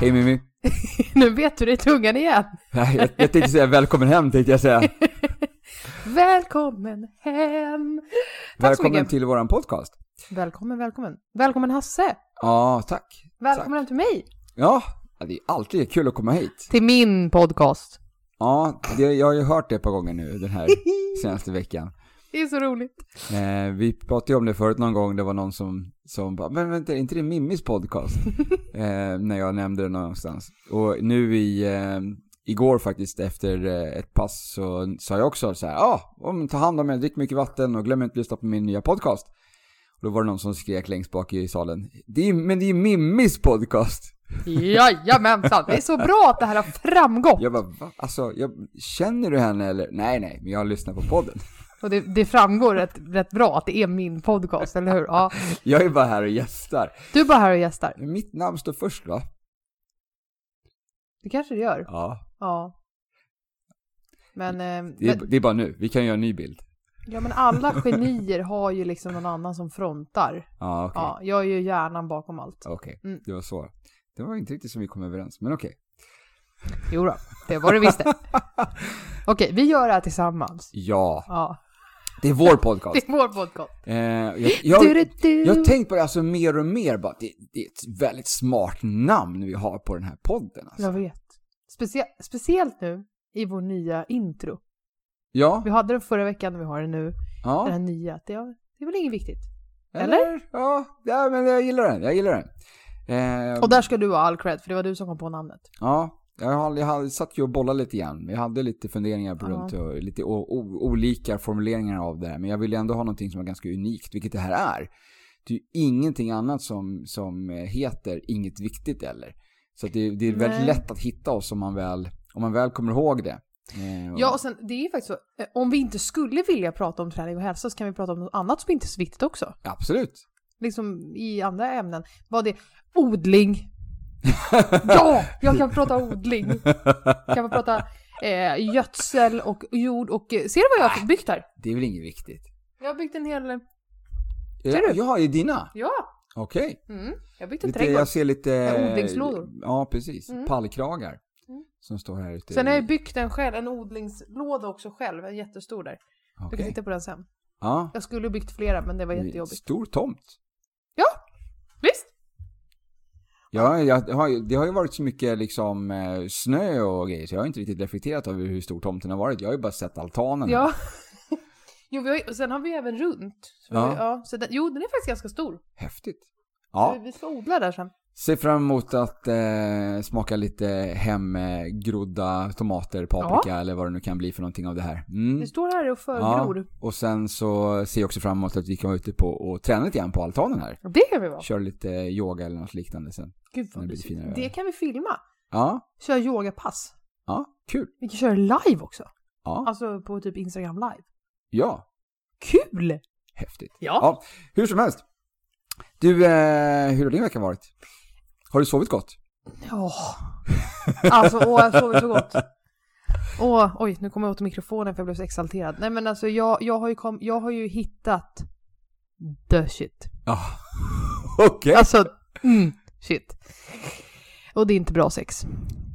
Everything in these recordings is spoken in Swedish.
Hej Mimmi! nu vet du det i tungan igen. Nej, jag, jag tänkte säga välkommen hem tänkte jag säga. välkommen hem! Tack välkommen till våran podcast. Välkommen, välkommen. Välkommen Hasse! Ja, tack. Välkommen hem till mig! Ja, det är alltid kul att komma hit. Till min podcast. Ja, det, jag har ju hört det ett par gånger nu den här senaste veckan. Det är så roligt. Eh, vi pratade ju om det förut någon gång, det var någon som, som bara, men vänta, är inte det Mimmis podcast? eh, när jag nämnde det någonstans. Och nu i, eh, igår faktiskt efter eh, ett pass så sa jag också så här, ja, ah, ta hand om er, drick mycket vatten och glöm inte att lyssna på min nya podcast. Och då var det någon som skrek längst bak i salen, det är, men det är ju Mimmis podcast. Jajamensan, det är så bra att det här har framgått. Jag bara, va? Alltså, jag, känner du henne eller? Nej, nej, men jag har lyssnat på podden. Och det, det framgår rätt, rätt bra att det är min podcast, eller hur? Ja. Jag är bara här och gästar. Du är bara här och gästar. Mitt namn står först va? Det kanske det gör. Ja. Ja. Men... Eh, det, är, men... det är bara nu, vi kan göra en ny bild. Ja men alla genier har ju liksom någon annan som frontar. Ja. Okay. Ja, jag är ju hjärnan bakom allt. Okej, okay. mm. det var så. Det var inte riktigt som vi kom överens, men okej. Okay. Jo då, det var det visst. Okej, vi gör det här tillsammans. Ja. Ja. Det är vår podcast. det är vår podcast. Eh, jag, jag, du, du, du. jag har tänkt på det alltså mer och mer bara, det, det, är ett väldigt smart namn vi har på den här podden. Alltså. Jag vet. Specie speciellt nu i vår nya intro. Ja. Vi hade den förra veckan och vi har den nu. Ja. Den här nya. Det, det är väl inget viktigt? Eller? Eller? Ja, ja, men jag gillar den. Jag gillar den. Eh, och där ska du ha all cred, för det var du som kom på namnet. Ja, jag, har, jag har, satt ju och bollade lite grann. Jag hade lite funderingar på runt och lite o, o, olika formuleringar av det här. Men jag ville ändå ha någonting som var ganska unikt, vilket det här är. Det är ju ingenting annat som, som heter inget viktigt eller. Så det, det är väldigt lätt att hitta oss om man väl, om man väl kommer ihåg det. Eh, ja, och sen det är ju faktiskt så, eh, om vi inte skulle vilja prata om träning och hälsa så kan vi prata om något annat som inte är så viktigt också. Absolut. Liksom i andra ämnen. Vad det odling, ja, jag kan prata odling. Jag kan prata eh, gödsel och jord och... Eh, ser du vad jag har byggt här? Det är väl inget viktigt? Jag har byggt en hel... Ser ja, du? Ja, i dina? Ja. Okej. Okay. Mm, jag har byggt en lite, trädgård. Jag ser lite... Odlingslådor. Ja, precis. Mm. Pallkragar. Mm. Som står här ute. Sen har jag byggt en själv, en odlingslåda också själv. En jättestor där. Okay. Du kan titta på den sen. Ja. Jag skulle byggt flera, men det var jättejobbigt. Stor tomt. Ja, visst. Ja, jag har, det har ju varit så mycket liksom eh, snö och grejer så jag har inte riktigt reflekterat över hur stor tomten har varit. Jag har ju bara sett altanen. Ja. jo, vi har, och sen har vi även runt. Så ja. Vi, ja så den, jo, den är faktiskt ganska stor. Häftigt. Ja. Så vi ska odla där sen. Ser fram emot att eh, smaka lite hemgrodda tomater, paprika ja. eller vad det nu kan bli för någonting av det här. Mm. Det står här och förgror. Ja. Och sen så ser jag också fram emot att vi kan vara ute på och träna lite grann på altanen här. Det kan vi vara. Köra lite yoga eller något liknande sen. Gud vad det, det kan vi filma. Ja. Köra yogapass. Ja, kul. Vi kan köra live också. Ja. Alltså på typ Instagram live. Ja. Kul! Häftigt. Ja. ja. Hur som helst. Du, eh, hur har din vecka varit? Har du sovit gott? Ja. Alltså, åh, jag har sovit så gott. Åh, oj, nu kommer jag åt mikrofonen för jag blev så exalterad. Nej men alltså jag, jag, har, ju kom, jag har ju hittat the shit. Ja, ah, okej. Okay. Alltså, mm, shit. Och det är inte bra sex.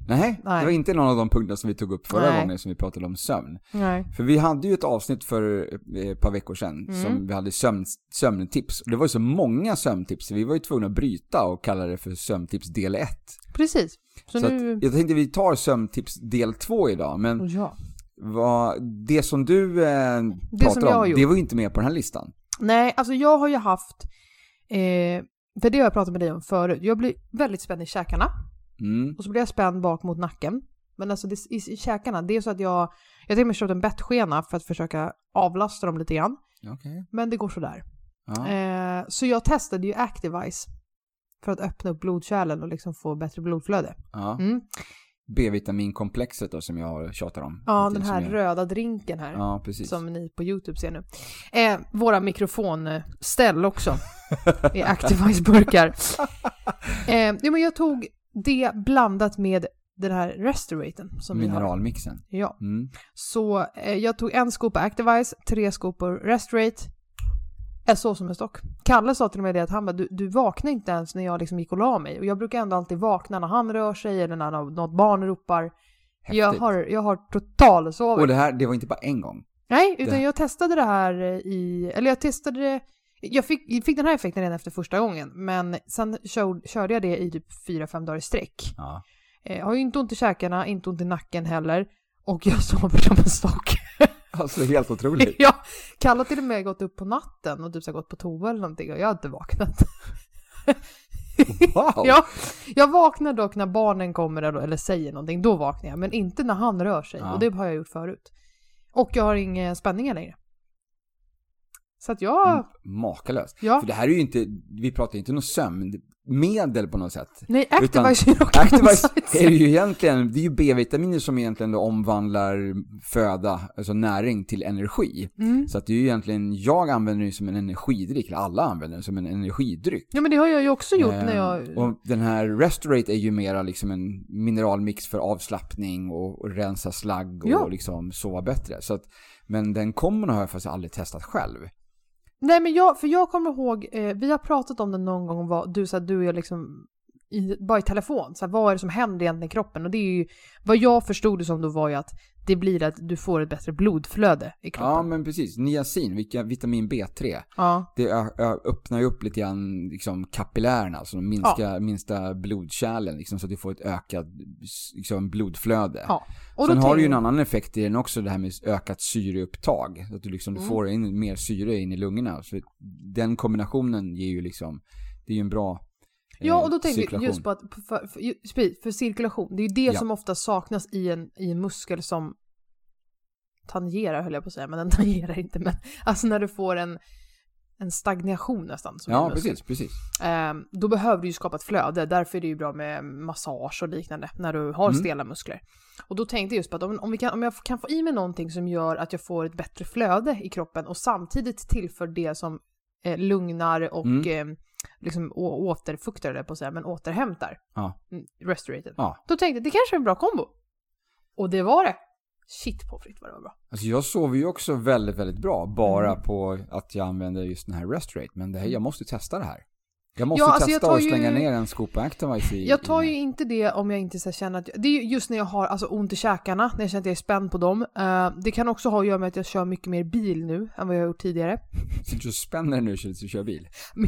Nej, Nej, det var inte någon av de punkterna som vi tog upp förra Nej. gången som vi pratade om sömn. Nej. För vi hade ju ett avsnitt för eh, ett par veckor sedan mm. som vi hade sömn, sömntips. Och det var ju så många sömntips, så vi var ju tvungna att bryta och kalla det för sömntips del 1. Precis. Så, så nu... jag tänkte vi tar sömntips del 2 idag, men ja. vad, det som du eh, det pratar som om, det var ju inte med på den här listan. Nej, alltså jag har ju haft, eh, för det har jag pratat med dig om förut, jag blir väldigt spänd i käkarna. Mm. Och så blir jag spänd bak mot nacken. Men alltså det, i, i käkarna, det är så att jag, jag till och med köpt en bettskena för att försöka avlasta dem lite grann. Okej. Men det går sådär. Ja. Eh, så jag testade ju Activise för att öppna upp blodkärlen och liksom få bättre blodflöde. ja. Mm. B-vitaminkomplexet då som jag tjatar om. Ja, den här jag- röda drinken här. Ja, precis. Som ni på YouTube ser nu. Eh, våra mikrofonställ också. I Activise-burkar. Eh, ja, men jag tog det blandat med den här Restoraten som vi har. Mineralmixen. Ja. Mm. Så eh, jag tog en skopa Activise, tre skopor Restorate. Jag sov som en stock. Kalle sa till mig det att han bara, du, du vaknar inte ens när jag liksom gick och la mig. Och jag brukar ändå alltid vakna när han rör sig eller när nå- något barn ropar. Häftigt. Jag har, jag har totalsovit. Och det här, det var inte bara en gång. Nej, utan jag testade det här i, eller jag testade det, jag fick, fick den här effekten redan efter första gången, men sen kör, körde jag det i typ 4-5 dagar i sträck. Ja. Eh, Jag har ju inte ont i käkarna, inte ont i nacken heller, och jag sover som en stock. Alltså helt otroligt. ja, Kalle till och med gått upp på natten och typ så gått på toa eller någonting och jag har inte vaknat. Wow! Ja, jag vaknar dock när barnen kommer eller, eller säger någonting, då vaknar jag, men inte när han rör sig. Ja. Och det har jag gjort förut. Och jag har inga spänningar längre. Så att jag, Mm, Makalöst. ja. För det här är ju inte, vi pratar ju inte något sömnmedel på något sätt. Nej, Activise är rocket Activise är ju egentligen, det är ju B-vitaminer som egentligen då omvandlar föda, alltså näring till energi. Mm. Så att det är ju egentligen, jag använder det som en energidryck, eller alla använder det som en energidryck. Ja men det har jag ju också gjort när Eh, jag... Och den här Restorate är ju mera liksom en mineralmix för avslappning och, och rensa slagg och Ja. liksom sova bättre. Så att, men den kommer har jag faktiskt aldrig testat själv. Nej men jag, för jag kommer ihåg, eh, vi har pratat om det någon gång, vad, du så här, du och jag liksom i, bara i telefon, så här, vad är det som händer egentligen i kroppen? Och det är ju, vad jag förstod det som då var ju att det blir att du får ett bättre blodflöde i Ja kroppen. men precis, niacin, vilka, vitamin B3. Ja. Det ö, ö, öppnar ju upp lite grann liksom kapillärerna, alltså de minska, minsta blodkärlen liksom, så att du får ett ökat liksom, blodflöde. ja. Och Sen har du ju en annan effekt i den också, det här med ökat syreupptag. Så att du liksom du Mm. får in mer syre in i lungorna. Så den kombinationen ger ju liksom, det är ju en bra Ja, och då tänker vi cirkulation. just på att för, för, för, cirkulation, det är ju det Ja. som ofta saknas i en, i en muskel som tangerar, höll jag på att säga, men den tangerar inte, men alltså när du får en, en stagnation nästan. Som Ja, precis, precis. Ehm, då behöver du ju skapa ett flöde, därför är det ju bra med massage och liknande när du har Mm. stela muskler. Och då tänkte jag just på att om, om, vi kan, om jag kan få i mig någonting som gör att jag får ett bättre flöde i kroppen och samtidigt tillför det som eh, lugnar och Mm. eh, liksom återfuktar, eller på att säga, men återhämtar. Ja. Mm, restorated. Ja. Då tänkte jag det kanske är en bra kombo. Och det var det. Shit på fritt vad det var bra. Alltså jag sover ju också väldigt, väldigt bra bara Mm. på att jag använder just den här Restorate. Men det här, jag måste testa det här. Jag måste Ja, alltså jag testa och ju- slänga ner en skopa Activise i. Jag tar ju inte det om jag inte så känner att... Det är ju just när jag har alltså, ont i käkarna, när jag känner att jag är spänd på dem. Eh, det kan också ha att göra med att jag kör mycket mer bil nu än vad jag har gjort tidigare. Sitter du och spänner nu så du kör bil?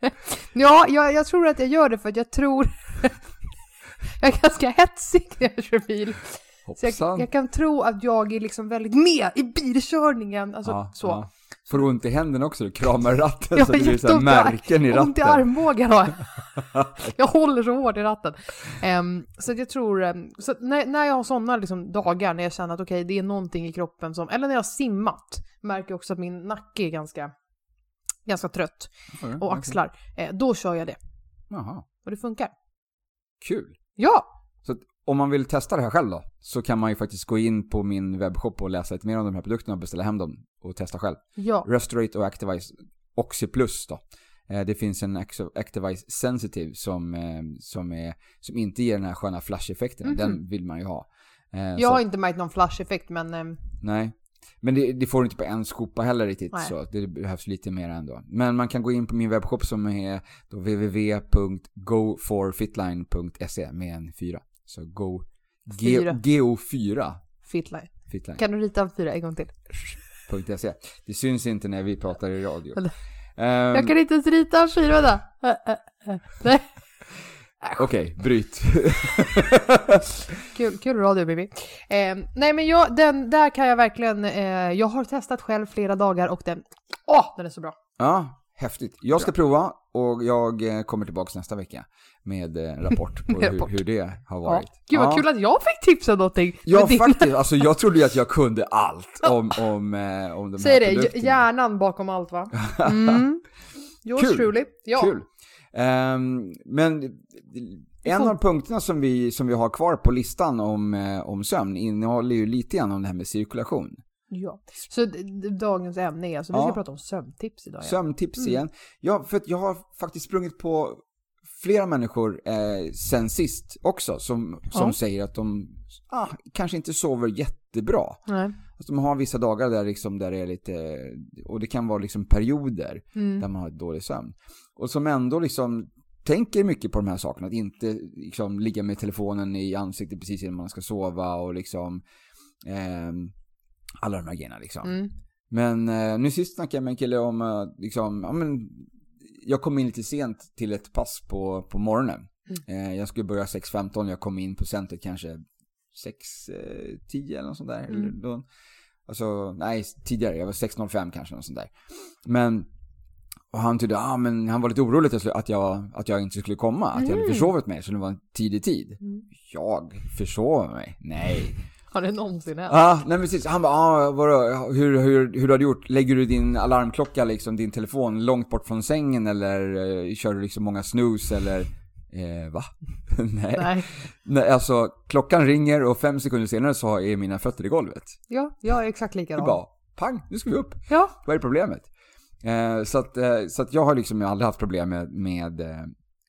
Ja, jag, jag tror att jag gör det för att jag tror... jag är ganska hetsig när jag kör bil. Så jag, jag kan tro att jag är liksom väldigt med i bilkörningen. Alltså Ja, så. ja. Får du ont i händerna också? Du kramar ratten Jag så det blir så i märken i Ont i ratten. armbågen har jag. jag håller så hårt i ratten. Ehm, så jag tror, um, så när, när jag har sådana liksom dagar när jag känner att okej, det är någonting i kroppen som, eller när jag har simmat, märker jag också att min nacke är ganska, ganska trött Okej, och axlar. Eh, då kör jag det. Jaha, Och det funkar. kul. Ja! Så om man vill testa det här själv då, så kan man ju faktiskt gå in på min webbshop och läsa lite mer om de här produkterna och beställa hem dem och testa själv. Ja. Restorate och Activise Oxyplus då. Eh, Det finns en Activ- Activise Sensitive som, eh, som, är, som inte ger den här sköna flash-effekten. Mhm. Den vill man ju ha. Jag så- har inte märkt någon flash-effekt men ehm, Nej. Men det, det får du inte på en skopa heller riktigt Nej. så. Det behövs lite mer ändå. Men man kan gå in på min webbshop som är www.goforfitline.se med en fyra. Så go... Fyra. GO4 fitline. fitline.se. Kan du rita en fyra en gång till? Det syns inte när vi pratar i radio. Ehm, Jag kan inte ens rita en fyra, vänta. Äh, äh. Okej, bryt. Kul, kul radio baby. Eh, nej men jag, den, där kan jag verkligen, eh, jag har testat själv flera dagar och den, åh, den är så bra. ja, Häftigt. Jag ska prova och jag eh, kommer tillbaka nästa vecka med eh, en rapport på hur, hur det har Ja. varit. Gud vad Ja. kul att jag fick tips om någonting. Ja, din- faktiskt. Alltså, jag trodde ju att jag kunde allt om, om, eh, om de Säg här det, produkterna. hjärnan bakom allt va? Mm. Yours Kul. truly. Ja. Kul. Ehm, men en av punkterna som vi, som vi har kvar på listan om, eh, om sömn innehåller ju lite grann om det här med cirkulation. ja. Så dagens ämne är alltså, vi ska Ja. prata om sömntips idag. Ja. Sömntips Mm. igen. Ja, för jag har faktiskt sprungit på flera människor eh, sen sist också som, som Ja. säger att de ah, kanske inte sover jättebra. Nej. Alltså, de har vissa dagar där, liksom, där det är lite, och det kan vara liksom perioder Mm. där man har dålig sömn. Och som ändå liksom tänker mycket på de här sakerna, att inte liksom ligga med telefonen i ansiktet precis innan man ska sova och liksom ehm, alla de här grejerna liksom. Mm. Men eh, nu sist snackade jag med en kille om, eh, liksom, ja men, jag kom in lite sent till ett pass på, på morgonen. Eh, jag skulle börja 6.15, jag kom in på centret kanske 6.10 eller något sånt där. Mm. Alltså, nej, tidigare, jag var 6.05 kanske, något sånt där. Men, och han tyckte, ah, men han var lite orolig att jag, att jag, inte skulle komma, att jag hade Mm. försovit mig, så det var en tidig tid. Mm. Jag försover mig? Nej. Har det någonsin hänt? Ja, nej men precis. Han bara, ah, vadå, hur, hur, hur har du gjort? Lägger du din alarmklocka, liksom din telefon, långt bort från sängen eller eh, kör du liksom många snooze eller? Eh, va? nej. Nej. nej. Alltså, klockan ringer och fem sekunder senare så är mina fötter i golvet. Ja, jag är exakt likadan. bara, pang, nu ska vi upp. Ja. Vad är problemet? Eh, så, att, eh, så att jag har liksom aldrig haft problem med, med eh,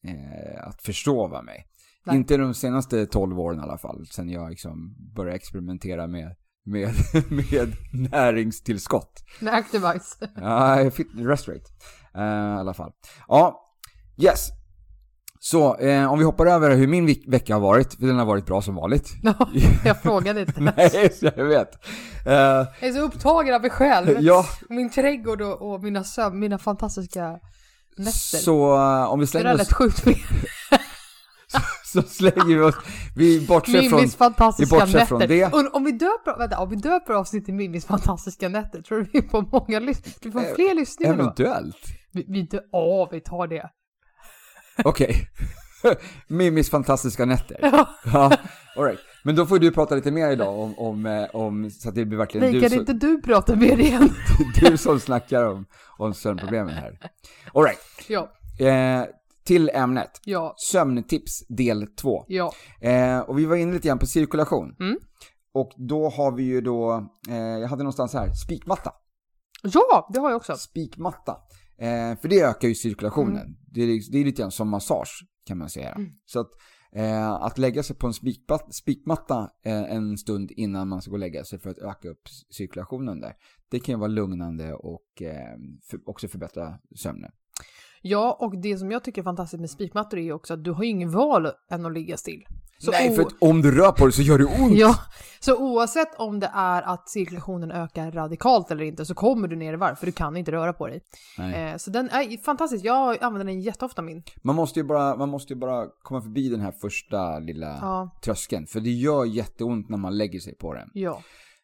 eh, att försova mig. Nej. Inte de senaste 12 åren i alla fall, sen jag liksom började experimentera med, med, med näringstillskott. Nej, Activise. Ja, fit, Restrate. Eh, I alla fall. Ja, yes. Så, eh, om vi hoppar över hur min ve- vecka har varit, för den har varit bra som vanligt. Ja, jag frågade inte. Nej, jag vet. Eh, Jag är så upptagen av mig själv. ja, Min trädgård och, och mina sömn, mina fantastiska nätter. så eh, om vi det slänger där oss, lät sjukt fel. så slänger vi oss, vi bortser från, Mimmis fantastiska vi bortser nätter. från det. Och om vi döper, vänta, om vi döper avsnittet Mimmis fantastiska nätter, tror du vi får många lyssningar? Vi får Eh, fler lyssningar då? eventuellt. Vi, vi, ja, vi tar det. Okej. Mimmis fantastiska nätter. Ja. Ja, all right. Men då får du prata lite mer idag om, om, eh, om så att det blir verkligen Nej, du, kan som, inte du prata med igen? du som snackar om, om sömnproblemen här. All right. ja, Eh, till ämnet. ja, Sömntips del 2. ja. Eh, och vi var inne lite grann på cirkulation. Mm. Och då har vi ju då, eh, jag hade någonstans här, spikmatta. Ja, det har jag också. Spikmatta. Eh, för det ökar ju cirkulationen. Mm. Det, är, det är lite grann som massage kan man säga. Så att, eh, att lägga sig på en spikmatta, spikmatta eh, en stund innan man ska gå och lägga sig för att öka upp cirkulationen där. Det kan ju vara lugnande och eh, för, också förbättra sömnen. Ja, och det som jag tycker är fantastiskt med spikmattor är också att du har ju ingen val än att ligga still. Så Nej, för om du rör på dig så gör det ont. Ja, så oavsett om det är att cirkulationen ökar radikalt eller inte så kommer du ner i varv för du kan inte röra på dig. Eh, så den är fantastisk, jag använder den jätteofta min. Man, måste ju bara, man måste ju bara komma förbi den här första lilla Ja, tröskeln. För det gör jätteont när man lägger sig på den. ja.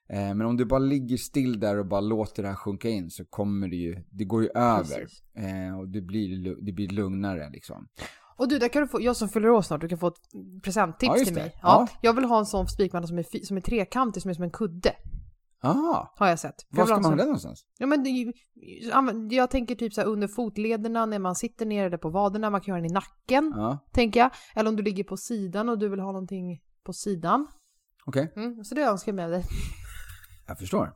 Eh, men om du bara ligger still där och bara låter det här sjunka in så kommer det ju, det går ju över. Eh, och det blir, det blir lugnare liksom. Och du, där kan du få, jag som fyller år snart, du kan få ett presenttips Ja, till mig. Ja, Ja. Jag vill ha en sån spikmatta som är, som är trekantig, som är som en kudde. Ah, Har jag sett. Var jag ska ha man ha den någonstans? Ja, men jag tänker typ så här under fotlederna när man sitter ner eller på vaderna, man kan göra den i nacken, Ja, tänker jag. Eller om du ligger på sidan och du vill ha någonting på sidan. okej. Mm, så det önskar jag med dig. Jag förstår.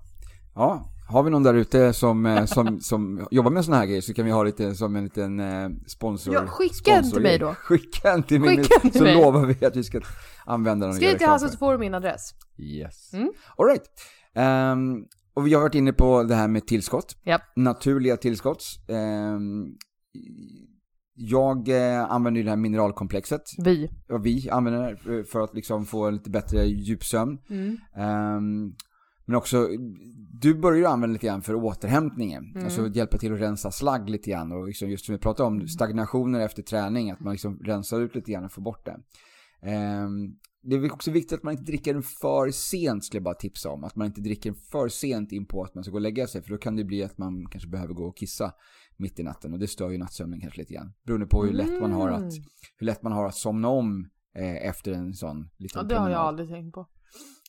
Ja, har vi någon där ute som, eh, som, som jobbar med såna här grejer så kan vi ha lite som en liten eh, sponsor. Ja, skicka en till mig då. Skicka en till mig, Skicka en till så mig. lovar vi att vi ska använda den Skriv till för så får du min adress. Yes. Mm. All right. Ehm, och vi har varit inne på det här med tillskott. Japp. Naturliga tillskott. Ehm, jag eh, använder ju det här mineralkomplexet. Vi. Ja, vi använder det för- att liksom få lite bättre djupsömn. Mm. Ehm, men också, du börjar ju använda lite grann för återhämtningen. Mm. Alltså hjälpa till att rensa slagg lite grann. Och liksom just som vi pratade Mm. om, stagnationer efter träning. Att man liksom rensar ut lite grann och får bort det. Ehm, det är också viktigt att man inte dricker den för sent skulle jag bara tipsa om. Att man inte dricker den för sent in på att man ska gå och lägga sig. För då kan det bli att man kanske behöver gå och kissa mitt i natten. Och det stör ju nattsömnen kanske lite grann. Beroende på hur lätt man har att, Mm. hur lätt man har att somna om eh, efter en sån liten Ja, det har jag promenad. aldrig tänkt på.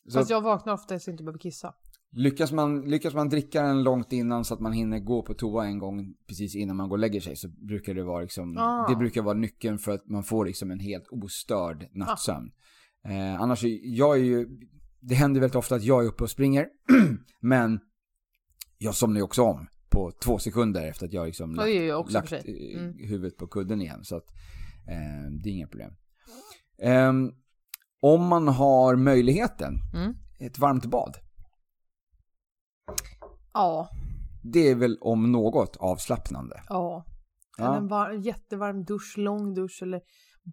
Så Fast jag vaknar ofta så jag inte behöver kissa. lyckas, man, lyckas man dricka den långt innan så att man hinner gå på toa en gång precis innan man går och lägger sig så brukar det vara liksom, Ah. det brukar vara nyckeln för att man får liksom en helt ostörd nattsömn. Eh, annars, jag är ju, det händer väldigt ofta att jag är uppe och springer, men jag somnar ju också om på två sekunder efter att jag liksom gör jag också lagt eh, Mm. huvudet på kudden igen. Så att, eh, det är inga problem. Ehm, om man har möjligheten, Mm. ett varmt bad. Ja, Det är väl om något avslappnande. ja. Ja. En var- jättevarm dusch, lång dusch eller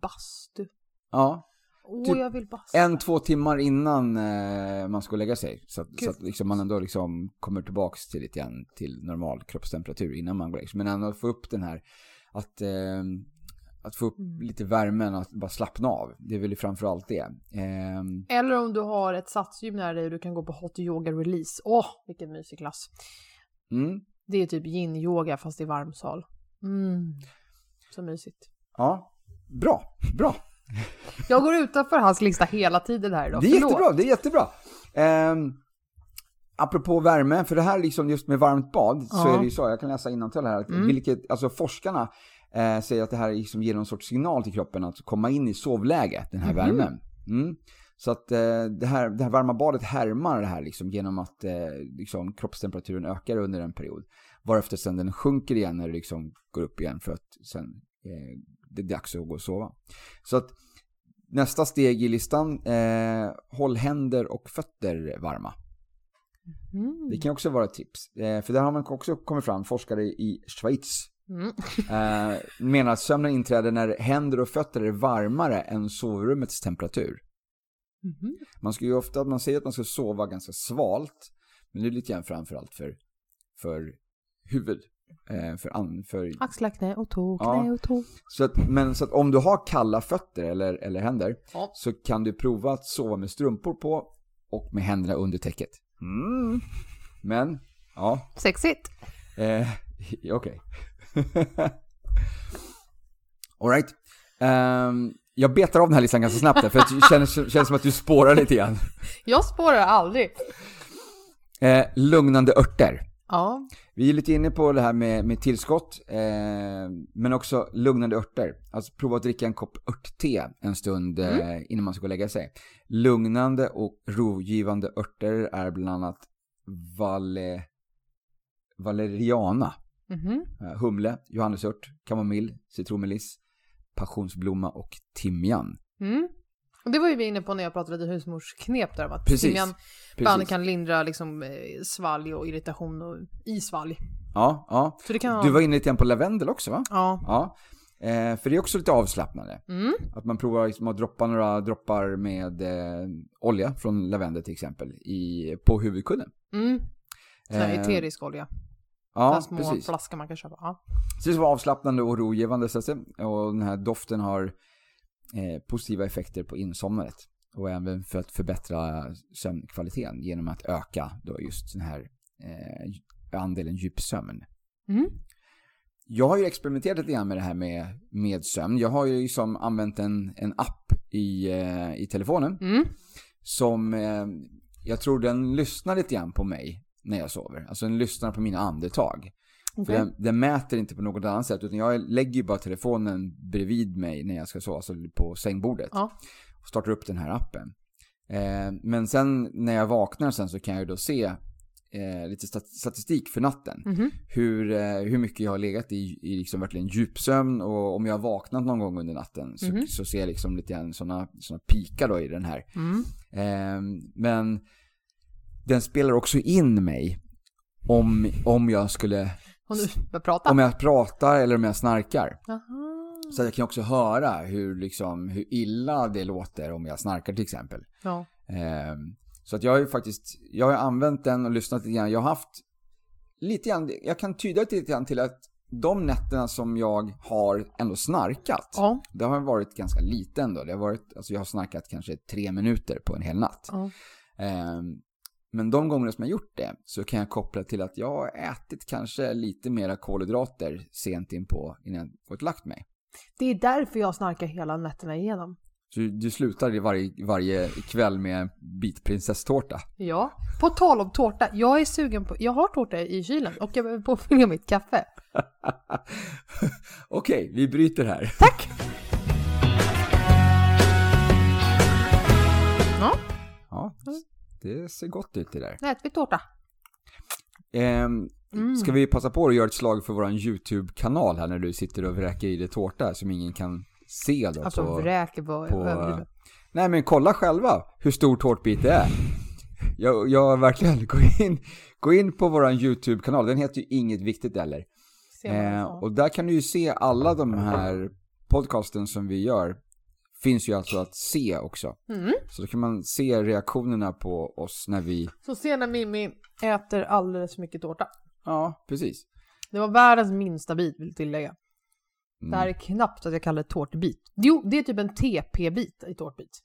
bastu. Ja. Åh, Typ jag vill basta. En, två timmar innan eh, man ska lägga sig. Så att, så att liksom man ändå liksom kommer tillbaks till lite grann till normal kroppstemperatur innan man går lägger sig. Men ändå få upp den här, att, eh, att få upp Mm. lite värmen, att bara slappna av. Det är väl framförallt det. Ehm, Eller om du har ett satsgym nära dig och du kan gå på hot yoga release. Åh, vilken mysig klass. mm, Det är typ yin-yoga fast i varmsal. Mm. Så mysigt. ja, bra, bra. Jag går utanför hans lista hela tiden här idag. Det är Förlåt. jättebra, det är jättebra. Um, apropå värme, för det här liksom just med varmt bad, så Ja. är det ju så, jag kan läsa innantill här, att Mm. vilket, alltså forskarna eh, säger att det här liksom ger någon sorts signal till kroppen att komma in i sovläge, den här Mhm. värmen. Mm. Så att eh, det, här, det här varma badet härmar det här liksom genom att eh, liksom kroppstemperaturen ökar under en period. Varefter sen den sjunker igen när det liksom går upp igen för att sen eh, det är dags att gå och sova. Så att nästa steg i listan, eh, håll händer och fötter varma. Mm. Det kan också vara ett tips. Eh, för där har man också kommit fram, forskare i Schweiz Mm. eh, menar att sömnen inträder när händer och fötter är varmare än sovrummets temperatur. Mhm. Man ska ju ofta, man säger att man ska sova ganska svalt, men det är lite grann framförallt för, för huvud. Eh, för, an, för, Axlar, knä och tå, Ja. knä och tå. så att, men så att om du har kalla fötter eller, eller händer Ja. så kan du prova att sova med strumpor på och med händerna under täcket. Mm. Men, ja, Sexigt. eh, okej. Alright. Um, jag betar av den här listan ganska snabbt där, för det känns, känns som att du spårar lite grann. Jag spårar aldrig. Eh, lugnande örter. Ja. Vi är lite inne på det här med, med tillskott, eh, men också lugnande örter. Alltså prova att dricka en kopp örtte en stund eh, innan man ska gå och lägga sig. Lugnande och rogivande örter är bland annat vale, valeriana, Mhm. eh, humle, johannesört, kamomill, citronmeliss, passionsblomma och timjan. Mm. Och det var ju vi inne på när jag pratade lite husmorsknep där. om Att Precis. timjan bland kan lindra liksom eh, svalg och irritation och i svalg. Ja, ja. Kan Du var inne lite grann på lavendel också va? Ja. Ja. Eh, för det är också lite avslappnande. Mm. Att man provar liksom att droppa några droppar med eh, olja från lavendel till exempel i, på huvudkudden. Mm. Sån här Eh, eterisk olja. Ja, små precis. flaskor man kan köpa. Ja. Så det vara avslappnande och rogivande så att säga. Och den här doften har eh, positiva effekter på insomnandet. Och även för att förbättra sömnkvaliteten genom att öka då just den här eh, andelen djupsömn. Mm. Jag har ju experimenterat lite grann med det här med, med sömn. Jag har ju liksom använt en, en app i, eh, i telefonen Mm. som eh, jag tror den lyssnar lite grann på mig när jag sover. Alltså den lyssnar på mina andetag. För Okej. den, den mäter inte på något annat sätt utan jag lägger ju bara telefonen bredvid mig när jag ska sova, alltså på sängbordet. Ja. Och startar upp den här appen. Eh, men sen när jag vaknar sen så kan jag ju då se eh, lite stat- statistik för natten. Mhm. Hur, eh, hur mycket jag har legat i, i liksom verkligen djupsömn och om jag har vaknat någon gång under natten så, Mhm. så ser jag liksom lite grann sådana såna pikar då i den här. Mm. Eh, men den spelar också in mig om, om jag skulle, nu börjar prata. om jag pratar eller om jag snarkar. Aha. Så jag kan också höra hur, liksom, hur illa det låter om jag snarkar till exempel. Ja. Eh, så att jag har ju faktiskt, jag har använt den och lyssnat lite grann. Jag har haft lite grann, jag kan tyda det lite grann till att de nätterna som jag har ändå snarkat, Ja. det har varit ganska lite ändå. Det har varit, alltså jag har snarkat kanske tre minuter på en hel natt. ja. Ehm, men de gånger som jag gjort det så kan jag koppla till att jag har ätit kanske lite mera kolhydrater sent in på innan jag gått lagt mig. Det är därför jag snarkar hela nätterna igenom. Du, du slutar i varje, varje kväll med en bit prinsesstårta. Ja. På tal om tårta, jag är sugen på, jag har tårta i kylen och jag behöver påfylla mitt kaffe. Okej, vi bryter här. Tack! Det ser gott ut det där. nu äter vi tårta. Ehm, Ska vi passa på att göra ett slag för våran YouTube-kanal här när du sitter och vräker i dig tårta som ingen kan se då Alltså på... vräker på överdrivet. Nej men kolla själva hur stor tårtbit det är. Jag, jag verkligen, gå in, gå in på våran YouTube-kanal, den heter ju Inget Viktigt eller. Eh, och där kan du ju se alla de här podcasten som vi gör. Finns ju alltså att se också. Mm. Så då kan man se reaktionerna på oss när vi... Så se när Mimmi äter alldeles för mycket tårta. Ja, precis. Det var världens minsta bit vill tillägga. Mm. Det här är knappt att jag kallar det tårtbit. Jo, det är typ en TP-bit i tårtbit.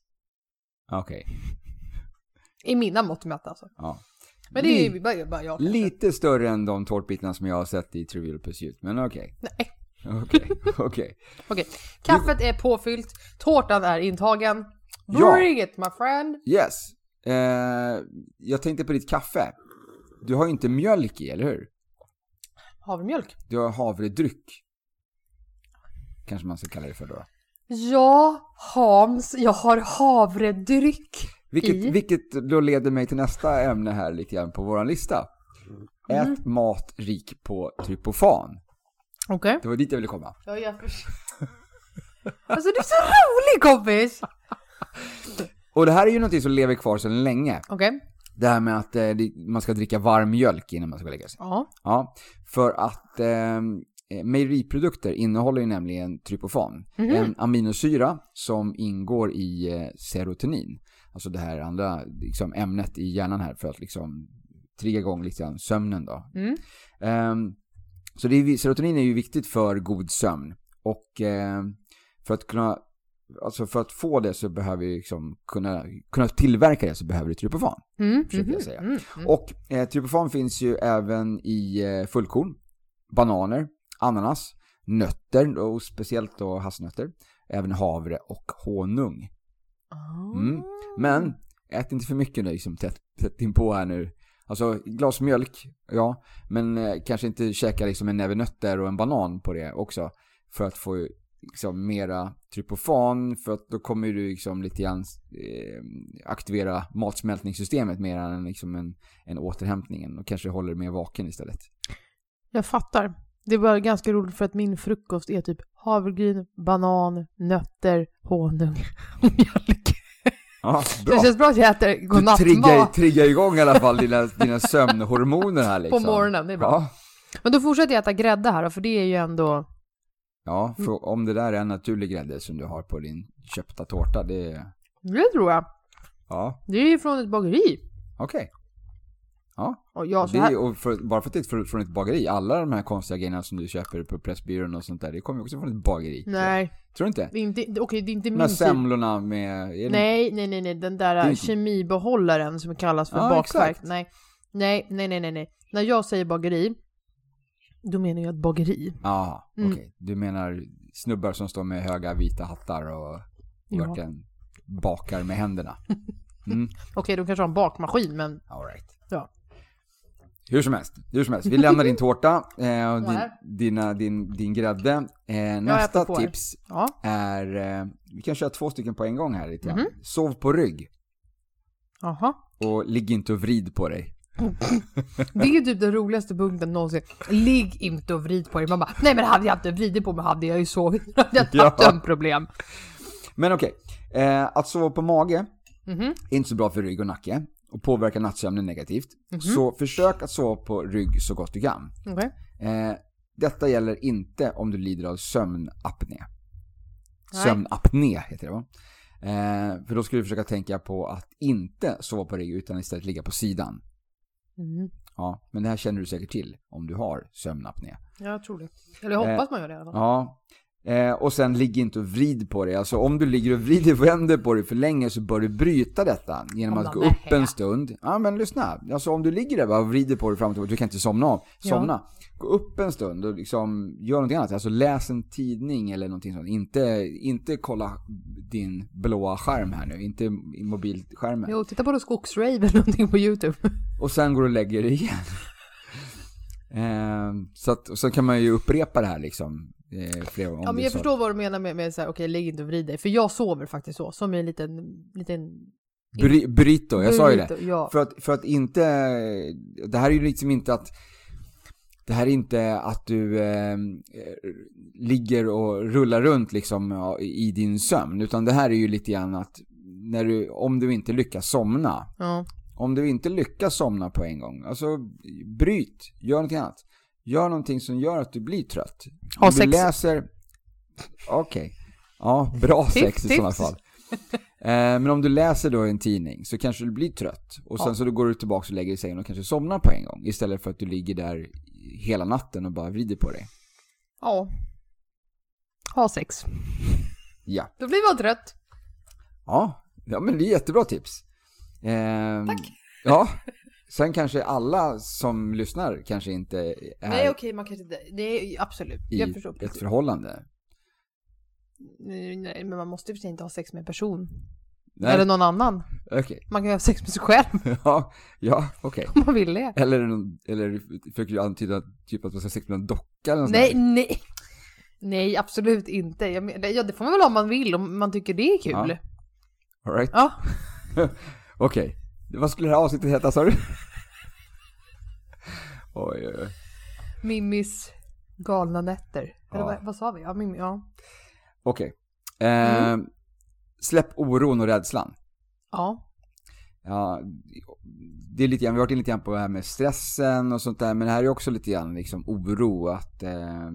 Okej. I mina mått mätt alltså. Ja. Men det är ju bara, jag kanske. Lite större än de tårtbitarna som jag har sett i Trivial Pursuit, men okej. Nej. Okej, okej. Okej, kaffet är påfyllt, tårtan är intagen. Ja. Bring it my friend! Yes. Eh, jag tänkte på ditt kaffe. Du har ju inte mjölk i, eller hur? Havremjölk. Du har havredryck. Kanske man ska kalla det för då. Ja, Hans, jag har havredryck. Vilket, I? vilket då leder mig till nästa ämne här lite grann på våran lista. Mm. Ät mat rik på tryptofan. Okej. Det var dit jag ville komma. Ja, jag förstår. Alltså du är så rolig kompis! Och det här är ju någonting som lever kvar sedan länge. Okej. Det här med att eh, man ska dricka varm mjölk innan man ska lägga sig. Ja. Ja, för att eh, mejeriprodukter innehåller ju nämligen tryptofan. En aminosyra som ingår i eh, serotonin. Alltså det här andra liksom, ämnet i hjärnan här för att liksom trigga igång liksom, sömnen då. Mm. Ehm, så är, serotonin är ju viktigt för god sömn. Och ehm, för att kunna Alltså för att få det så behöver vi liksom kunna, kunna tillverka det så behöver du tryptofan. Mm. Försöker jag säga. Mm. Mm. Och eh, tryptofan finns ju även i eh, fullkorn, bananer, ananas, nötter och speciellt då hasselnötter, även havre och honung. Mm. Men ät inte för mycket nu liksom tätt, tätt inpå här nu. Alltså glas mjölk, ja, men eh, kanske inte käka liksom en näve nötter och en banan på det också för att få liksom mera tryptofan för att då kommer du liksom lite grann eh, aktivera matsmältningssystemet mer än liksom en, en återhämtningen och kanske håller mer vaken istället. Jag fattar. Det var ganska roligt för att min frukost är typ havregryn, banan, nötter, honung och mjölk. Ja, Det känns bra att jag äter Du triggar, godnattmat triggar igång i alla fall dina, dina sömnhormoner här på liksom. morgonen. Det är bra. Ja, Men då fortsätter jag äta grädde här då, för det är ju ändå... ja för om det där är en naturlig grädde som du har på din köpta tårta, det. Det tror jag. Ja, Det är ju från ett bageri. okej. Ja, Och jag så det är, här... och för, bara för att det är från- ett bageri, alla de här konstiga grejerna som du köper på Pressbyrån och sånt där, det kommer ju också från ett bageri. Nej, Tror du inte? det är inte, okej, det är inte De min här typ. semlorna med... det- Nej, nej, nej, nej, den där är inte- kemibehållaren som kallas för Ja, bakverk. exakt. Nej. nej, nej, nej, nej, nej. När jag säger bageri, då menar jag ett bageri. Ja, Mm. okej. Du menar snubbar som står med höga vita hattar och Ja. verkligen bakar med händerna. Mm. Okej, de kanske har en bakmaskin, men All right. Hur som helst, hur som helst. Vi lämnar din tårta eh, och din, dina, din, din grädde. Eh, nästa jag tips ja. är, eh, vi kan köra två stycken på en gång här lite. Mhm. Sov på rygg Jaha. och ligg inte och vrid på dig. Det är typ den roligaste punkten någonsin. Ligg inte och vrid på dig. Man bara, nej men hade jag inte vridit på mig hade jag ju sovit. Då hade jag haft Ja. problem. Men okej, eh, att sova på mage Mhm. är inte så bra för rygg och nacke och påverkar nattsömnen negativt. Mhm. Så försök att sova på rygg så gott du kan. Okej. Eh, detta gäller inte om du lider av sömnapné. Sömnapné heter det va? Eh, för då ska du försöka tänka på att inte sova på rygg utan istället ligga på sidan. Mm. Ja, men det här känner du säkert till om du har sömnapné. Jag tror det. Eller jag hoppas man gör det i alla fall. Ja. Eh, och sen ligg inte och vrid på det. Alltså om du ligger och vrider och vänder på det för länge så bör du bryta detta genom Om att gå upp en stund. Ja men lyssna. Alltså om du ligger där och vrider på det fram och tillbaka, du kan inte somna av. Ja. Somna. Gå upp en stund och liksom gör någonting annat. Alltså läs en tidning eller någonting sånt. Inte, inte kolla din blåa skärm här nu. Inte mobilskärmen. Jo, titta på skogsrave eller någonting på YouTube. Och sen går du och lägger dig igen. eh, så att, och så kan man ju upprepa det här liksom. Eh, flera gånger. Ja, om men jag förstår vad du menar med, med så här, okej, lägg inte och vrid dig. För jag sover faktiskt så, som en liten, liten... Bry, burrito, jag sa ju det. burrito, Ja. För att, för att inte, det här är ju liksom inte att, det här är inte att du eh, ligger och rullar runt liksom i din sömn, utan det här är ju lite grann att när du, om du inte lyckas somna, ja. om du inte lyckas somna på en gång, alltså bryt, gör någonting annat. Gör någonting som gör att du blir trött. Ha om du sex. läser, okej, ja, bra sex i sådana fall. Eh, men om du läser då en tidning så kanske du blir trött. Och sen Ja. så då går du tillbaka och lägger dig i sängen och kanske somnar på en gång. Istället för att du ligger där hela natten och bara vrider på dig. ja. Ha sex. Ja. Då blir man trött. Ja, ja men det är jättebra tips. Eh, Tack. Ja. Sen kanske alla som lyssnar kanske inte är Nej, okej, man kanske inte... Det är absolut. Jag i förstår ett precis. förhållande. Nej, nej, men man måste ju för sig inte ha sex med en person. Nej, Eller någon annan. okej. Man kan ju ha sex med sig själv Ja, ja okej. om man vill det. Eller, någon- eller försöker du antyda typ att man ska ha sex med en docka eller något Nej, sånt nej. Nej, absolut inte. Jag men, ja, det får man väl ha om man vill, om man tycker det är kul. Ja. Ja. All right. Okej. Vad skulle det här avsnittet heta sa du? oj, oj, oj. Mimmis galna nätter. Eller Ja. vad, vad sa vi? Ja, Mimmi, ja. Okej. Eh, Mm. Släpp oron och rädslan. Ja. Ja, det är lite grann, vi har varit inne lite grann på det här med stressen och sånt där, men det här är också lite grann liksom oro att, eh,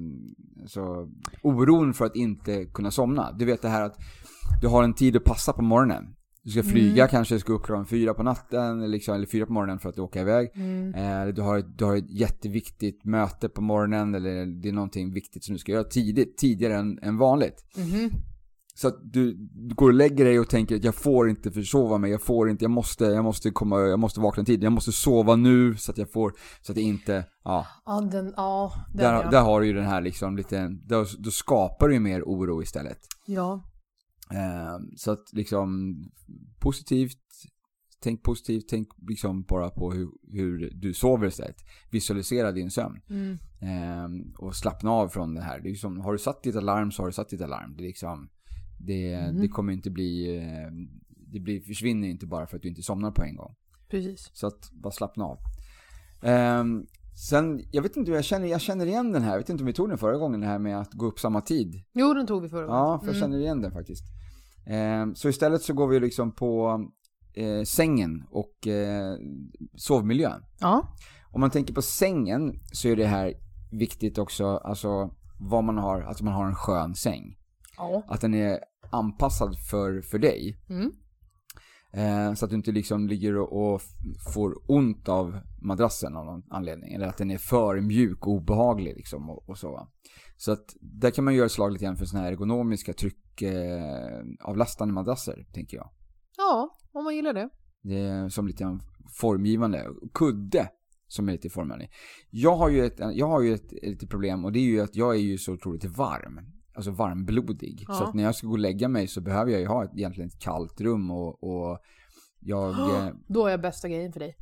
så, oron för att inte kunna somna. Du vet det här att du har en tid att passa på morgonen. Du ska flyga, Mm. kanske ska upp klockan fyra på natten, liksom, eller fyra på morgonen för att åka iväg. Mm. Eh, du, har, ett- du har ett jätteviktigt möte på morgonen, eller det är någonting viktigt som du ska göra tidigt, tidigare än, än vanligt. Mhm. Så att du, du går och lägger dig och tänker att jag får inte försova mig, jag får inte, jag måste, jag måste komma, jag måste vakna tid, jag måste sova nu så att jag får, så att det inte, ja. Ja, den, ja, den Där, ja. där har du ju den här liksom lite, då, då skapar du ju mer oro istället. Ja. Eh, så att liksom, positivt, tänk positivt, tänk liksom bara på hur, hur du sover istället. Visualisera din sömn. Mm. Eh, och slappna av från det här. Det är liksom, har du satt ditt alarm så har du satt ditt alarm. Det liksom, det, Mm. det kommer inte bli, eh, det blir, försvinner inte bara för att du inte somnar på en gång. Precis. Så att bara slappna av. Ehm, sen, jag vet inte, jag känner, jag känner igen den här, jag vet inte om vi tog den förra gången, det här med att gå upp samma tid. Jo, den tog vi förra gången. Ja, för jag Mm. känner igen den faktiskt. Ehm, så istället så går vi liksom på eh, sängen och eh, sovmiljön. Ja. Om man tänker på sängen så är det här viktigt också, alltså vad man har, att man har en skön säng. Ja. Att den är anpassad för, för dig. Mm. Eh, så att du inte liksom ligger och, och får ont av madrassen av någon anledning. Eller att den är för mjuk och obehaglig liksom och, och så va. Så att där kan man göra slag lite grann för sådana här ergonomiska tryckavlastande eh, madrasser, tänker jag. Ja, om man gillar det. Det som lite grann formgivande. Kudde som är lite formande. Jag har ju ett, jag har ju ett, ett problem och det är ju att jag är ju så otroligt varm. Alltså varmblodig. Ja. Så att när jag ska gå och lägga mig så behöver jag ju ha ett, egentligen ett kallt rum och, och jag... eh, Då är jag bästa grejen för dig.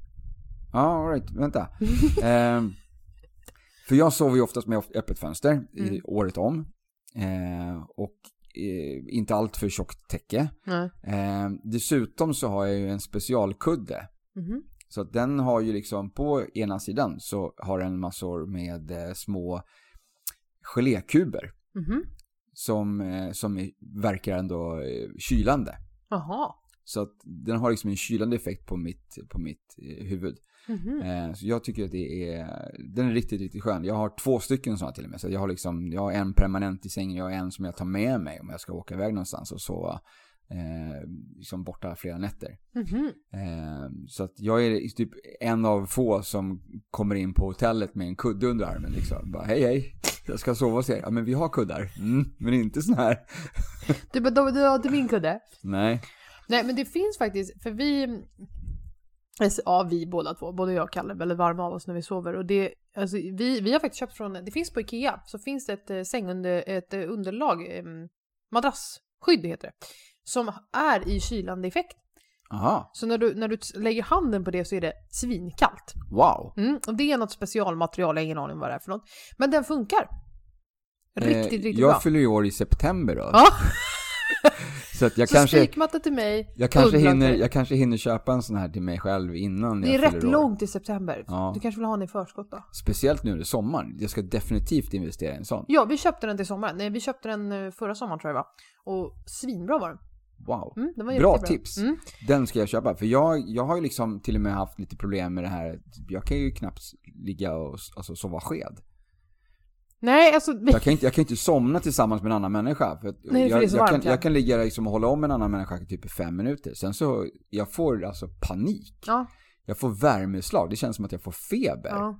Ja, all right. vänta. Ehm, för jag sover ju oftast med öppet fönster i, Mm. året om. Eh, och eh, inte allt för tjockt täcke. Eh, dessutom så har jag ju en specialkudde. Mhm. Så att den har ju liksom på ena sidan så har den massor med eh, små gelékuber. Mhm. Som, eh, som verkar ändå eh, kylande. Jaha. Så att den har liksom en kylande effekt på mitt, på mitt eh, huvud. Mhm. Eh, Så jag tycker att det är, den är riktigt, riktigt skön. Jag har två stycken sådana till och med. Så jag har liksom, jag har en permanent i sängen, jag har en som jag tar med mig om jag ska åka iväg någonstans och sova, eh, liksom borta flera nätter. Mhm. Eh, så att jag är typ en av få som kommer in på hotellet med en kudde under armen liksom. Bara hej hej, jag ska sova hos er. Ja men vi har kuddar. Mm, men inte sån här. Du bara, du, du har inte min kudde? Nej. Nej men det finns faktiskt, för vi, alltså, ja vi båda två, både jag och Kalle väldigt varma av oss när vi sover och det, alltså vi, vi har faktiskt köpt från, det finns på Ikea, så finns det ett eh, sängunder, ett eh, underlag, eh, madrassskydd heter det, som är i kylande effekt. Aha, Så när du, när du lägger handen på det så är det svinkallt. wow. Mm, och det är något specialmaterial, jag har ingen aning vad det är för något. Men den funkar. Riktigt, Eh, riktigt jag bra. fyller ju år i september då. Ja, Så att jag så kanske, spikmatta till mig. jag, kanske hinner, jag kanske hinner köpa en sån här till mig själv innan Det är jag rätt år. långt i september. Ja. Du kanske vill ha den i förskott då? Speciellt nu under sommaren. Jag ska definitivt investera i en sån. Ja, vi köpte den till sommaren. Nej, vi köpte den eh, förra sommaren tror jag var. Och svinbra var den. Wow. Mm, Bra tips. Mm. Den ska jag köpa. För jag, jag har ju liksom till och med haft lite problem med det här. Jag kan ju knappt ligga och alltså, sova sked. Nej, alltså. Jag kan, inte, jag kan inte somna tillsammans med en annan människa. För Nej, jag, det är så jag, varmt, kan, ja. jag kan ligga liksom och hålla om en annan människa i typ i fem minuter. Sen så, jag får alltså panik. Ja, Jag får värmeslag. Det känns som att jag får feber. ja.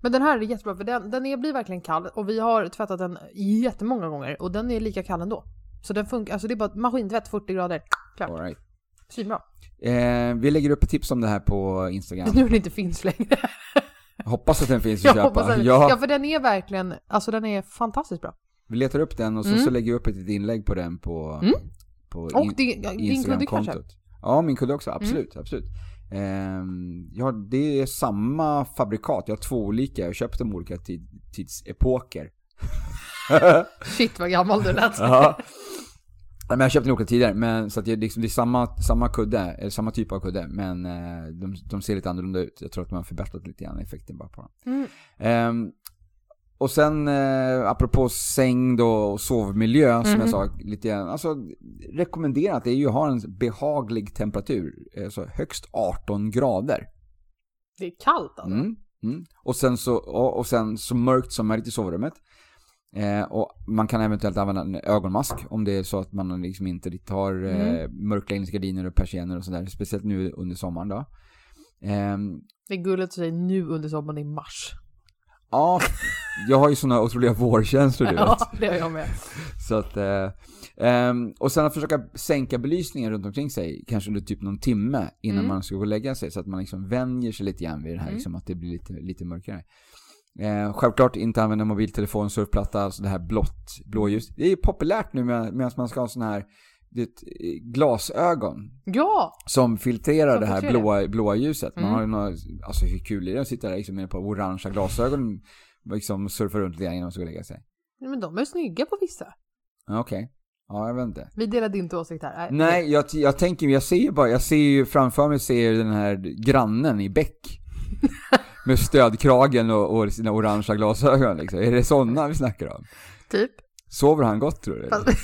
Men den här är jättebra för den, den är, blir verkligen kall och vi har tvättat den jättemånga gånger och den är lika kall ändå. Så den funkar, alltså det är bara maskintvätt 40 grader. Klart. All right. Svinbra. eh, vi lägger upp ett tips om det här på Instagram. Nu den inte finns längre. Hoppas att den finns att Jag köpa. att, Ja, ja, för den är verkligen, alltså den är fantastiskt bra. vi letar upp den och så, Mm. så lägger vi upp ett inlägg på den på, Mm. på Och in- din, din kudde kanske? Ja, min kudde också. Absolut, Mm. absolut. Ehm, ja, det är samma fabrikat. Jag har två olika. Jag har köpt dem olika tid, tidsepoker. Shit vad gammal du lät. Ja. Men jag köpte den olika tider, men så att det, är liksom, det är samma, samma kudde, eller samma typ av kudde, men eh, de, de ser lite annorlunda ut. Jag tror att man har förbättrat lite grann effekten bara på dem. Mm. Ehm, och sen eh, apropå säng då och sovmiljö som jag Mhm. sa lite grann. Alltså rekommenderat är ju att ha en behaglig temperatur. Alltså högst 18 grader. Det är kallt alltså. Mm, mm. Och, sen så, och, och sen så mörkt som möjligt i sovrummet. Eh, och man kan eventuellt använda en ögonmask om det är så att man liksom inte riktigt har eh, Mm. mörkläggningsgardiner och persienner och sådär. Speciellt nu under sommaren då. Ehm, Det är gulligt att säga nu under sommaren i mars. ja, jag har ju sådana otroliga vårkänslor du vet. Ja, det har jag med. Så att, eh, ehm, och sen att försöka sänka belysningen runt omkring sig, kanske under typ någon timme innan Mm. man ska gå och lägga sig, så att man liksom vänjer sig lite grann vid det här, Mm. liksom, att det blir lite, lite mörkare. Eh, självklart inte använda mobiltelefon, surfplatta, alltså det här blått, blåljus. Det är ju populärt nu med, medan man ska ha sån här det, glasögon Ja! som filtrerar Som det här blåa, blåa ljuset. Man Mm. har ju några, alltså hur kul är det att sitta där liksom med på orangea glasögon liksom surfa runt lite grann innan man ska och lägga sig? Men de är snygga på vissa. Ja, Okej. Ja, jag vet inte. Vi delade inte åsikt här. Nej, jag, jag tänker, jag ser ju bara, jag ser ju framför mig ser den här grannen i Beck. med stödkragen och, och sina orangea glasögon liksom. Är det sådana vi snackar om? Typ. Sover han gott tror du?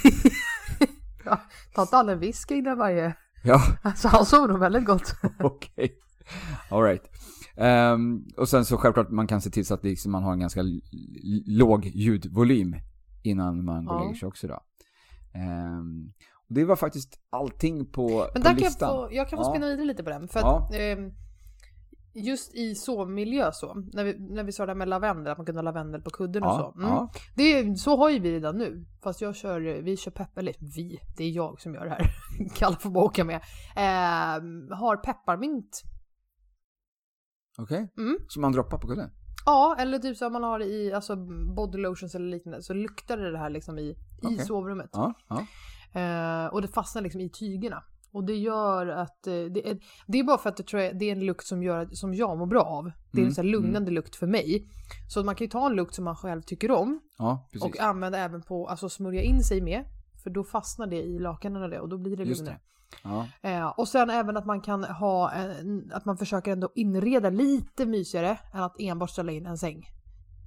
Ja, ta inte all en whisky innan varje... Ja, Alltså han sover nog väldigt gott. okej. Alright. Um, och sen så självklart man kan se till så att liksom man har en ganska låg ljudvolym innan man går och Ja. lägger sig också då. Ehm, och det var faktiskt allting på, Men på där kan jag listan. få, jag kan få Ja. spinna vidare lite på den. För att, Ja. Just i sovmiljö så, när vi, när vi sa det här med lavendel, att man kunde ha lavendel på kudden och Ja, så. Mm. ja. Det är, så har ju vi redan nu. Fast jag kör, vi kör peppar, eller vi, det är jag som gör det här. Kalle får bara åka med. Ehm, har pepparmint. Okej. Mm. Som man droppar på kudden? Ja, eller typ så om man har det i alltså body lotions eller liknande så luktar det det här liksom i, i Okej. sovrummet. Ja. Eh, och det fastnar liksom i tygerna. Och det gör att, eh, det, är, det är bara för att det, tror jag, det är en lukt som, gör, som jag mår bra av. Det är Mm, en sån här lugnande lukt för mig. Så man kan ju ta en lukt som man själv tycker om Ja, och använda även på, alltså smörja in sig med. För då fastnar det i lakanen och det och då blir det lugnare. Ja, Eh, och sen även att man kan ha, en, att man försöker ändå inreda lite mysigare än att enbart ställa in en säng.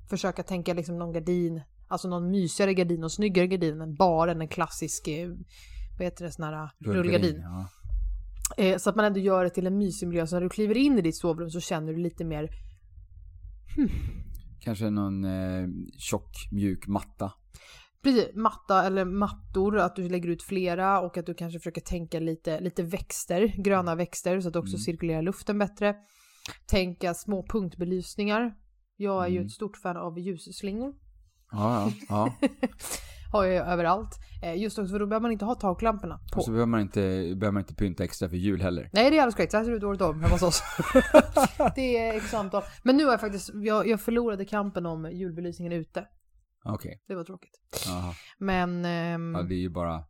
Försöka tänka liksom någon gardin, alltså någon mysigare gardin och snyggare gardin än bara en klassisk, eh, vad heter det, sån här rullgardin. Ja. Eh, så att man ändå gör det till en mysig miljö. Så när du kliver in i ditt sovrum så känner du lite mer, Kanske någon eh, tjock, mjuk matta. Precis, matta eller mattor, att du lägger ut flera och att du kanske försöker tänka lite, lite växter, gröna växter så att det också Mm. cirkulerar luften bättre. Tänka små punktbelysningar. Jag är ju Mm. ett stort fan av ljusslingor. Ja, ja. ja. Har jag ju överallt. Eh, Just också för då behöver man inte ha taklamporna på. Och så behöver man, inte, behöver man inte pynta extra för jul heller. Nej det är alldeles korrekt, så här ser det ut året om hemma hos oss. det är x antal. Men nu har jag faktiskt, jag, jag förlorade kampen om julbelysningen ute. Okej. Det var tråkigt. Jaha. Men, ehm, Ja, det är ju bara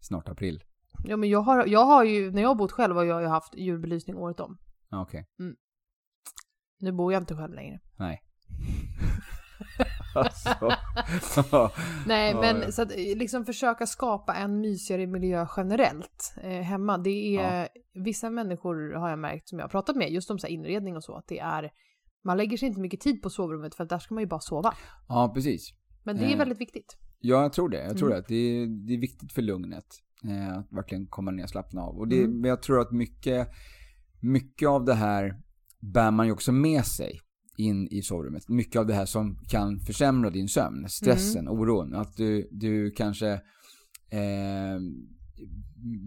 snart april. ja, men jag, har, jag har ju, när jag har bott själv har jag ju haft julbelysning året om. Okej. Nu bor jag inte själv längre. Nej. alltså. Nej, Ja, men ja. så att eh, liksom försöka skapa en mysigare miljö generellt eh, hemma. Det är vissa människor har jag märkt som jag har pratat med just om så inredning och så att det är man lägger sig inte mycket tid på sovrummet för att där ska man ju bara sova. ja, precis. Men det är Eh. väldigt viktigt. Ja, jag tror det. Jag tror Mm. det. Det är, det är viktigt för lugnet. Eh, att verkligen komma ner och slappna av. Och det, Mm. Men jag tror att mycket, mycket av det här bär man ju också med sig in i sovrummet. Mycket av det här som kan försämra din sömn. Stressen, oron. Att du, du kanske eh,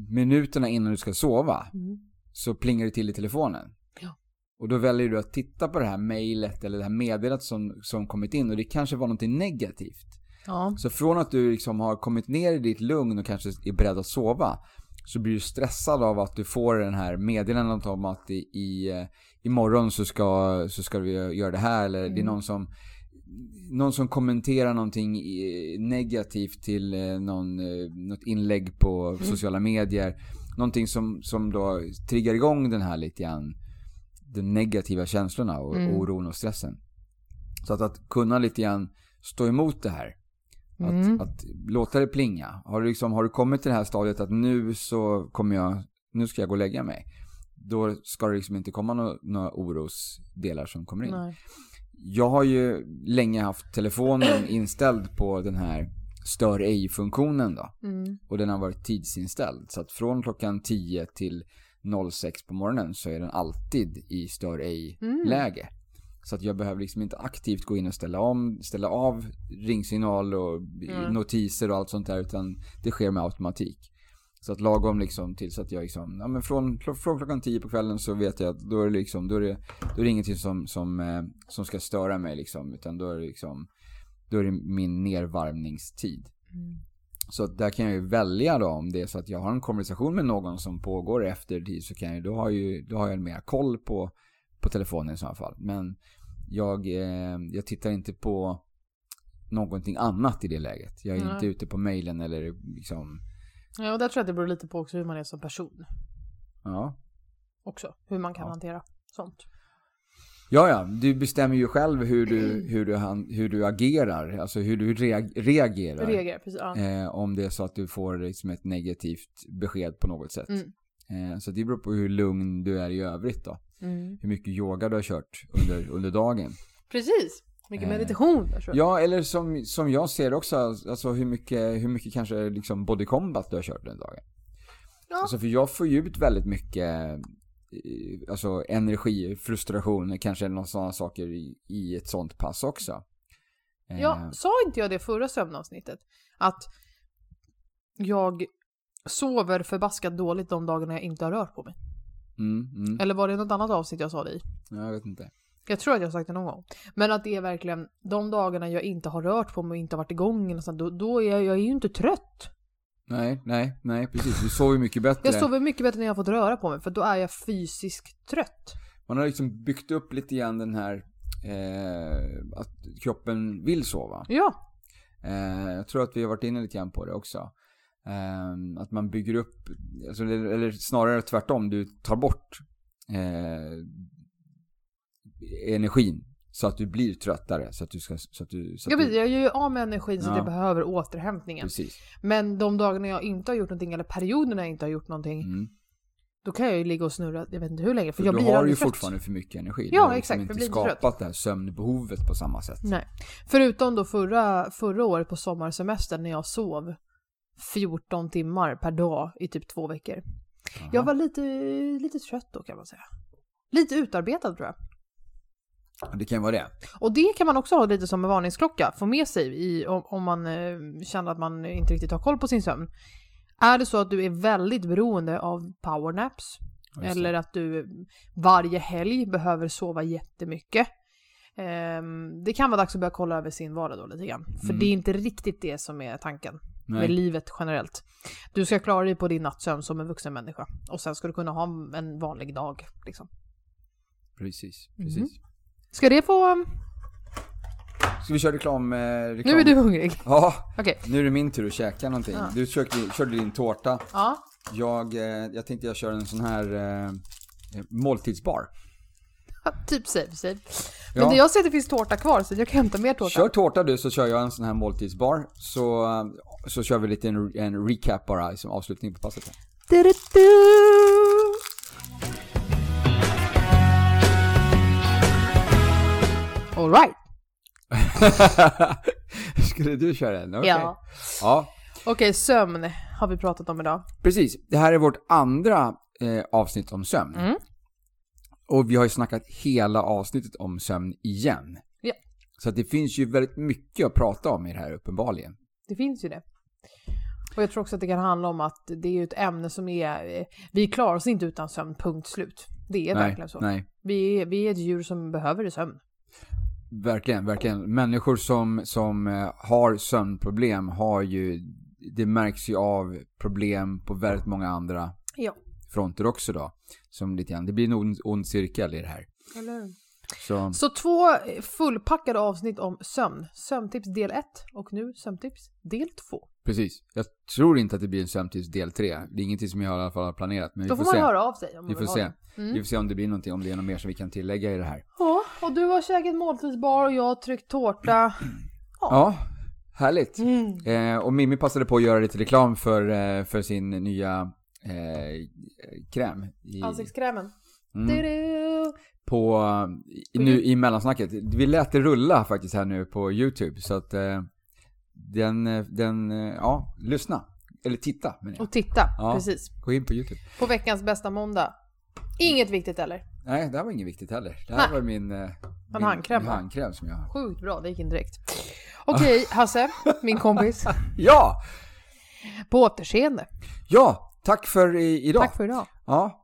minuterna innan du ska sova Mm. så plingar det till i telefonen. Ja. Och då väljer du att titta på det här mejlet eller det här meddelandet som, som kommit in och det kanske var någonting negativt. Ja. Så från att du liksom har kommit ner i ditt lugn och kanske är beredd att sova så blir du stressad av att du får den här meddelandet om att i, i, eh, imorgon så ska, så ska vi göra det här eller det är Mm. någon som någon som kommenterar någonting negativt till eh, någon, eh, något inlägg på Mm. sociala medier. Någonting som, som då triggar igång den här lite grann de negativa känslorna och Mm. oron och stressen. Så att, att kunna lite grann stå emot det här. Att, Mm. att låta det plinga. Har du, liksom, har du kommit till det här stadiet att nu så kommer jag, nu ska jag gå och lägga mig. Då ska det liksom inte komma några, några orosdelar som kommer in. Nej. Jag har ju länge haft telefonen inställd på den här stör ej-funktionen då. Mm. Och den har varit tidsinställd. Så att från klockan 10 till 06 på morgonen så är den alltid i stör ej-läge. Så att jag behöver liksom inte aktivt gå in och ställa, om, ställa av ringsignal och Mm. notiser och allt sånt där. Utan det sker med automatik. Så att lagom liksom till så att jag liksom, ja men från, från klockan 10 på kvällen så vet jag att då är det liksom, då är det, då är det ingenting som, som, eh, som ska störa mig liksom. Utan då är det liksom, då är det min nervarvningstid. Mm. Så att där kan jag ju välja då om det är så att jag har en konversation med någon som pågår efter tid så kan jag, då har, ju, då har jag mer koll på, på telefonen i så fall. Men jag, eh, jag tittar inte på någonting annat i det läget. Jag är Nej. inte ute på mejlen eller liksom, Ja, och där tror jag att det beror lite på också hur man är som person. ja. Också. Hur man kan Ja. hantera sånt. Ja, ja, du bestämmer ju själv hur du, hur du, han, hur du agerar, alltså hur du reag, reagerar. Reagerar, precis. Ja. Eh, om det är så att du får liksom ett negativt besked på något sätt. Mm. Eh, så det beror på hur lugn du är i övrigt då. Mm. Hur mycket yoga du har kört under, under dagen. Precis. Mycket Eh, meditation där tror jag. Ja, eller som, som jag ser också, alltså hur mycket, hur mycket kanske liksom body combat du har kört den dagen. Ja. Alltså för jag får ju ut väldigt mycket eh, alltså energi, frustration, kanske några sådana saker i, i ett sånt pass också. Eh, Ja, sa inte jag det förra sömnavsnittet? Att jag sover förbaskat dåligt de dagarna jag inte har rört på mig. Mm, mm, Eller var det något annat avsnitt jag sa det i? jag vet inte. Jag tror att jag har sagt det någon gång. Men att det är verkligen de dagarna jag inte har rört på mig och inte har varit igång, sånt, då, då är jag, jag är ju inte trött. Nej, nej, nej, precis. Du sover mycket bättre. Jag sover mycket bättre när jag har fått röra på mig, för då är jag fysiskt trött. Man har liksom byggt upp lite grann den här eh, att kroppen vill sova. Ja, Eh, jag tror att vi har varit inne lite grann på det också. Eh, att man bygger upp, alltså, eller, eller snarare tvärtom, du tar bort eh, energin. Så att du blir tröttare. Så att du ska, så att du, så att jag, du, jag gör ju av med energin så att Ja. jag behöver återhämtningen. Precis. Men de dagarna jag inte har gjort någonting, eller perioderna jag inte har gjort någonting, Mm. då kan jag ju ligga och snurra, jag vet inte hur länge, för För jag du blir har aldrig ju trött. fortfarande för mycket energi. Ja, du har liksom exakt, jag inte inte trött. skapat det här sömnbehovet på samma sätt. Nej. Förutom då förra, förra året på sommarsemestern när jag sov 14 timmar per dag i typ två veckor. Jaha. Jag var lite, lite trött då kan man säga. Lite utarbetad tror jag. Det kan vara det. Och det kan man också ha lite som en varningsklocka, få med sig i, om, om man eh, känner att man inte riktigt har koll på sin sömn. Är det så att du är väldigt beroende av powernaps, eller att du varje helg behöver sova jättemycket. ehm, det kan vara dags att börja kolla över sin vardag då lite grann. För Mm. det är inte riktigt det som är tanken med Nej. livet generellt. Du ska klara dig på din nattsömn som en vuxen människa. Och sen ska du kunna ha en vanlig dag. Liksom. Precis, Mhm. precis. Ska det få... Ska vi köra reklam, eh, reklam? Nu är du hungrig. Ja, Okej. nu är det min tur att käka någonting. Ja. Du körde, körde din tårta. Ja. Jag, eh, jag tänkte jag kör en sån här eh, måltidsbar. Typ save, save. Men Ja. det jag ser att det finns tårta kvar så jag kan hämta mer tårta. Kör tårta du så kör jag en sån här måltidsbar. Så, så kör vi lite en, en recap bara som avslutning på passet. här. Du-du-du. All right. Skulle du köra en? Okej. Ja. Ja, Okej, sömn har vi pratat om idag. precis. Det här är vårt andra eh, avsnitt om sömn. Mm. Och vi har ju snackat hela avsnittet om sömn igen. Ja. Så det finns ju väldigt mycket att prata om i det här uppenbarligen. Det finns ju det. Och jag tror också att det kan handla om att det är ett ämne som är... eh, Vi klarar oss inte utan sömn, punkt slut. Det är nej, verkligen så. nej. Vi är, vi är ett djur som behöver sömn. Verkligen, verkligen. Människor som, som eh, har sömnproblem har ju, det märks ju av problem på väldigt många andra Ja. fronter också då. Som lite grann, det blir en ond, ond cirkel i det här. Eller Så, Så två fullpackade avsnitt om sömn. Sömntips del 1 och nu sömntips del 2. Precis. Jag tror inte att det blir en sömntips del 3. Det är ingenting som jag i alla fall har planerat. Men Då vi får man se. höra av sig om Vi får se. Mm. Vi får se om det blir någonting, om det är något mer som vi kan tillägga i det här. Ja, och du har käkat måltidsbar och jag har tryckt tårta. Ja, härligt. Mm. Eh, och Mimmi passade på att göra lite reklam för, eh, för sin nya eh, kräm. I, Ansiktskrämen. mm. På, i- nu i mellansnacket. Vi lät det rulla faktiskt här nu på YouTube så att eh, den, eh, den, eh, ja, lyssna. Eller titta menar jag. Och titta, Ja. precis. Gå in på YouTube. På veckans bästa måndag. Inget viktigt eller? Nej, det här var inget viktigt heller. Det här Nej. var min, eh, min handkräm, min va? handkräm som jag har. Sjukt bra, det gick in direkt. Okej, Hasse, min kompis. Ja! På återseende. Ja! Tack för i, idag. Tack för idag. Ja.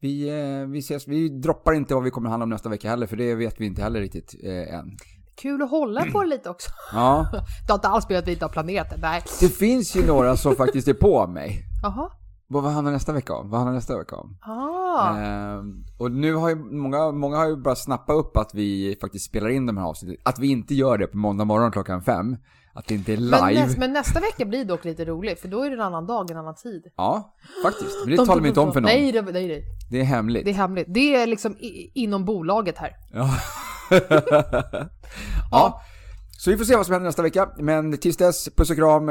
Vi, eh, vi ses. Vi droppar inte vad vi kommer handla om nästa vecka heller, för det vet vi inte heller riktigt eh, än. Kul att hålla på det lite också. Ja. Det har inte alls blivit att vi inte har planerat det. Nej. Det finns ju några som faktiskt är på mig. Jaha. Vad handlar nästa vecka om? Vad handlar nästa vecka om? Ah. Ehm, och nu har ju många, många har ju bara snappat upp att vi faktiskt spelar in de här avsnitten. Att vi inte gör det på måndag morgon klockan fem. Att det inte är live. Men, näs, men nästa vecka blir dock lite roligt, för då är det en annan dag, en annan tid. Ja, faktiskt. Men det talar vi inte om för någon. Nej, det, nej, nej. Det är hemligt. Det är hemligt. Det är liksom i, inom bolaget här. Ja. Ja. Så vi får se vad som händer nästa vecka. Men tills dess, puss och kram.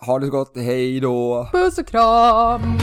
Ha det så gott. Hej då. Puss och kram!